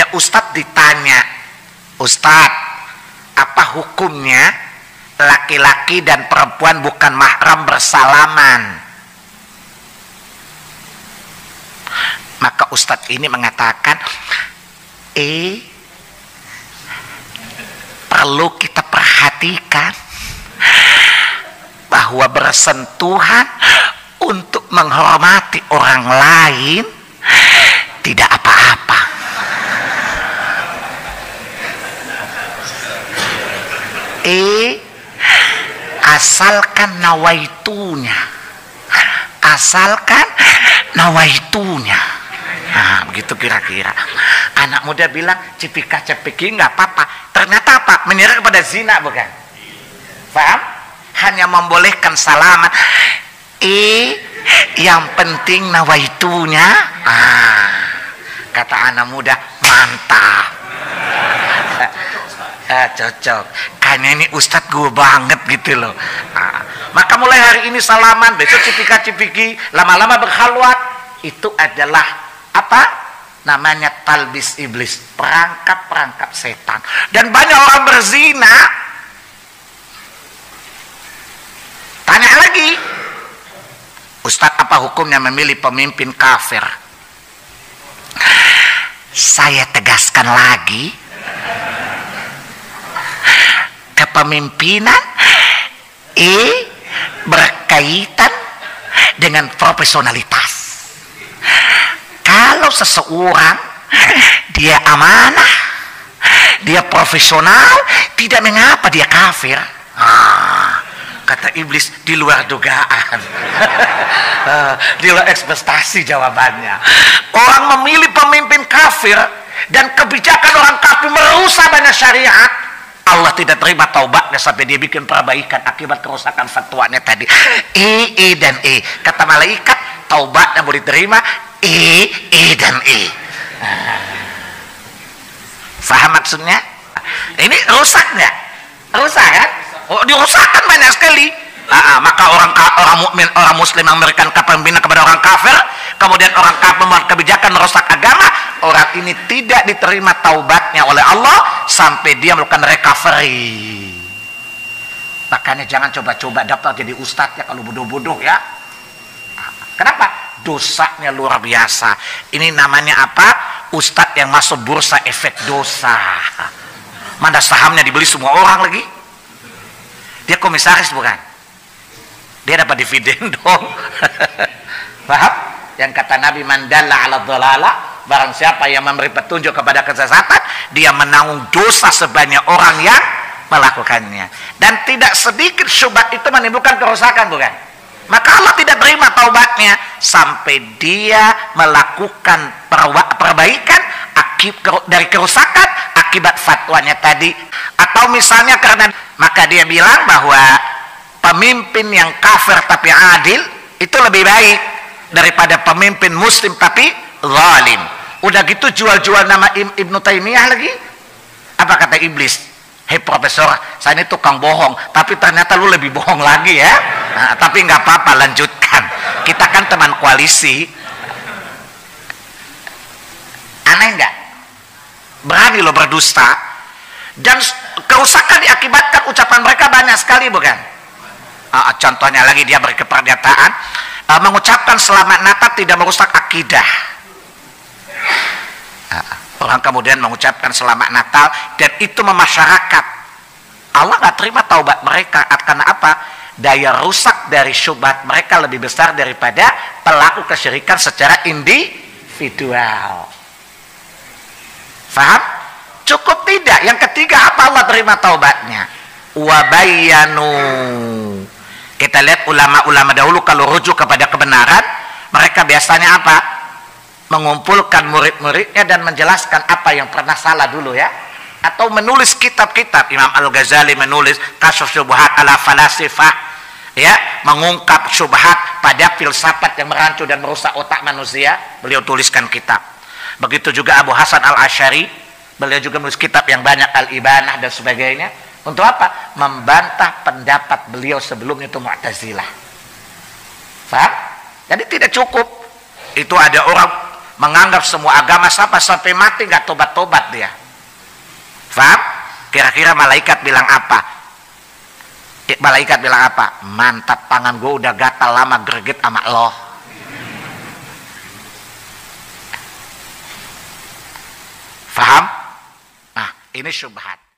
Ya Ustadz ditanya, Ustadz, apa hukumnya laki-laki dan perempuan bukan mahram bersalaman? Maka Ustadz ini mengatakan, eh, perlu kita perhatikan bahwa bersentuhan untuk menghormati orang lain tidak apa-apa. E asalkan nawaitunya. Asalkan nawaitunya. Nah, begitu kira-kira. Anak muda bilang cipika cepiki nggak apa-apa. Ternyata apa? Menyerah kepada zina bukan? Paham? Hanya membolehkan salaman. Eh, yang penting nawaitunya. Ah, kata anak muda, mantap. Ah, cocok. Kayaknya ini ustadz gue banget gitu loh. Ah, maka mulai hari ini salaman, besok cipika cipiki, lama-lama berhalwat. Itu adalah apa? Namanya talbis iblis, perangkap-perangkap setan. Dan banyak orang berzina. Tanya lagi, Ustadz apa hukumnya memilih pemimpin kafir? Saya tegaskan lagi, kepemimpinan E berkaitan dengan profesionalitas. Kalau seseorang dia amanah, dia profesional, tidak mengapa dia kafir. Ah, kata iblis di luar dugaan, di luar ekspektasi jawabannya. Orang memilih pemimpin kafir dan kebijakan orang kafir merusak banyak syariat Allah tidak terima taubatnya sampai dia bikin perbaikan akibat kerusakan fatwanya tadi. E, E dan E. Kata malaikat, taubatnya boleh diterima E, E dan E. Faham maksudnya? Ini rusak nggak? Rusak kan? Oh, dirusakkan banyak sekali. Ah, maka orang orang mukmin, orang muslim yang memberikan kepemimpinan kepada orang kafir, kemudian orang kafir membuat kebijakan merusak agama, orang ini tidak diterima taubatnya oleh Allah sampai dia melakukan recovery. Makanya jangan coba-coba daftar jadi ustadz ya kalau bodoh-bodoh ya. Kenapa? Dosanya luar biasa. Ini namanya apa? Ustadz yang masuk bursa efek dosa. Mana sahamnya dibeli semua orang lagi? Dia komisaris bukan? dia dapat dividen dong paham yang kata Nabi mandalla ala dhalala barang siapa yang memberi petunjuk kepada kesesatan dia menanggung dosa sebanyak orang yang melakukannya. Dan tidak sedikit syubhat itu menimbulkan kerusakan bukan? Maka Allah tidak terima taubatnya sampai dia melakukan perbaikan dari kerusakan akibat fatwanya tadi. Atau misalnya karena maka dia bilang bahwa pemimpin yang kafir tapi adil itu lebih baik daripada pemimpin muslim tapi zalim. Udah gitu jual-jual nama Ibnu Taimiyah lagi? Apa kata iblis? Hei profesor saya ini tukang bohong tapi ternyata lu lebih bohong lagi ya. Nah, tapi nggak apa-apa lanjutkan. Kita kan teman koalisi. Aneh nggak? Berani lo berdusta. Dan kerusakan diakibatkan ucapan mereka banyak sekali bukan? Uh, contohnya lagi dia beri pernyataan uh, mengucapkan selamat Natal tidak merusak akidah. Uh, orang kemudian mengucapkan selamat Natal dan itu memasyarakat. Allah nggak terima taubat mereka. Karena apa? Daya rusak dari syubhat mereka lebih besar daripada pelaku kesyirikan secara individual. Faham? cukup tidak? Yang ketiga apa Allah terima taubatnya? Wabayanu kita lihat ulama-ulama dahulu kalau rujuk kepada kebenaran, mereka biasanya apa? Mengumpulkan murid-muridnya dan menjelaskan apa yang pernah salah dulu ya. Atau menulis kitab-kitab. Imam Al-Ghazali menulis kasus syubhat ala falasifah. Ya, mengungkap syubhat pada filsafat yang merancu dan merusak otak manusia. Beliau tuliskan kitab. Begitu juga Abu Hasan Al-Asyari. Beliau juga menulis kitab yang banyak Al-Ibanah dan sebagainya untuk apa? Membantah pendapat beliau sebelumnya itu Mu'tazilah. Faham? Jadi tidak cukup. Itu ada orang menganggap semua agama sama sampai mati nggak tobat-tobat dia. Faham? Kira-kira malaikat bilang apa? Eh, malaikat bilang apa? Mantap tangan gue udah gatal lama greget sama lo. Faham? Nah, ini syubhat.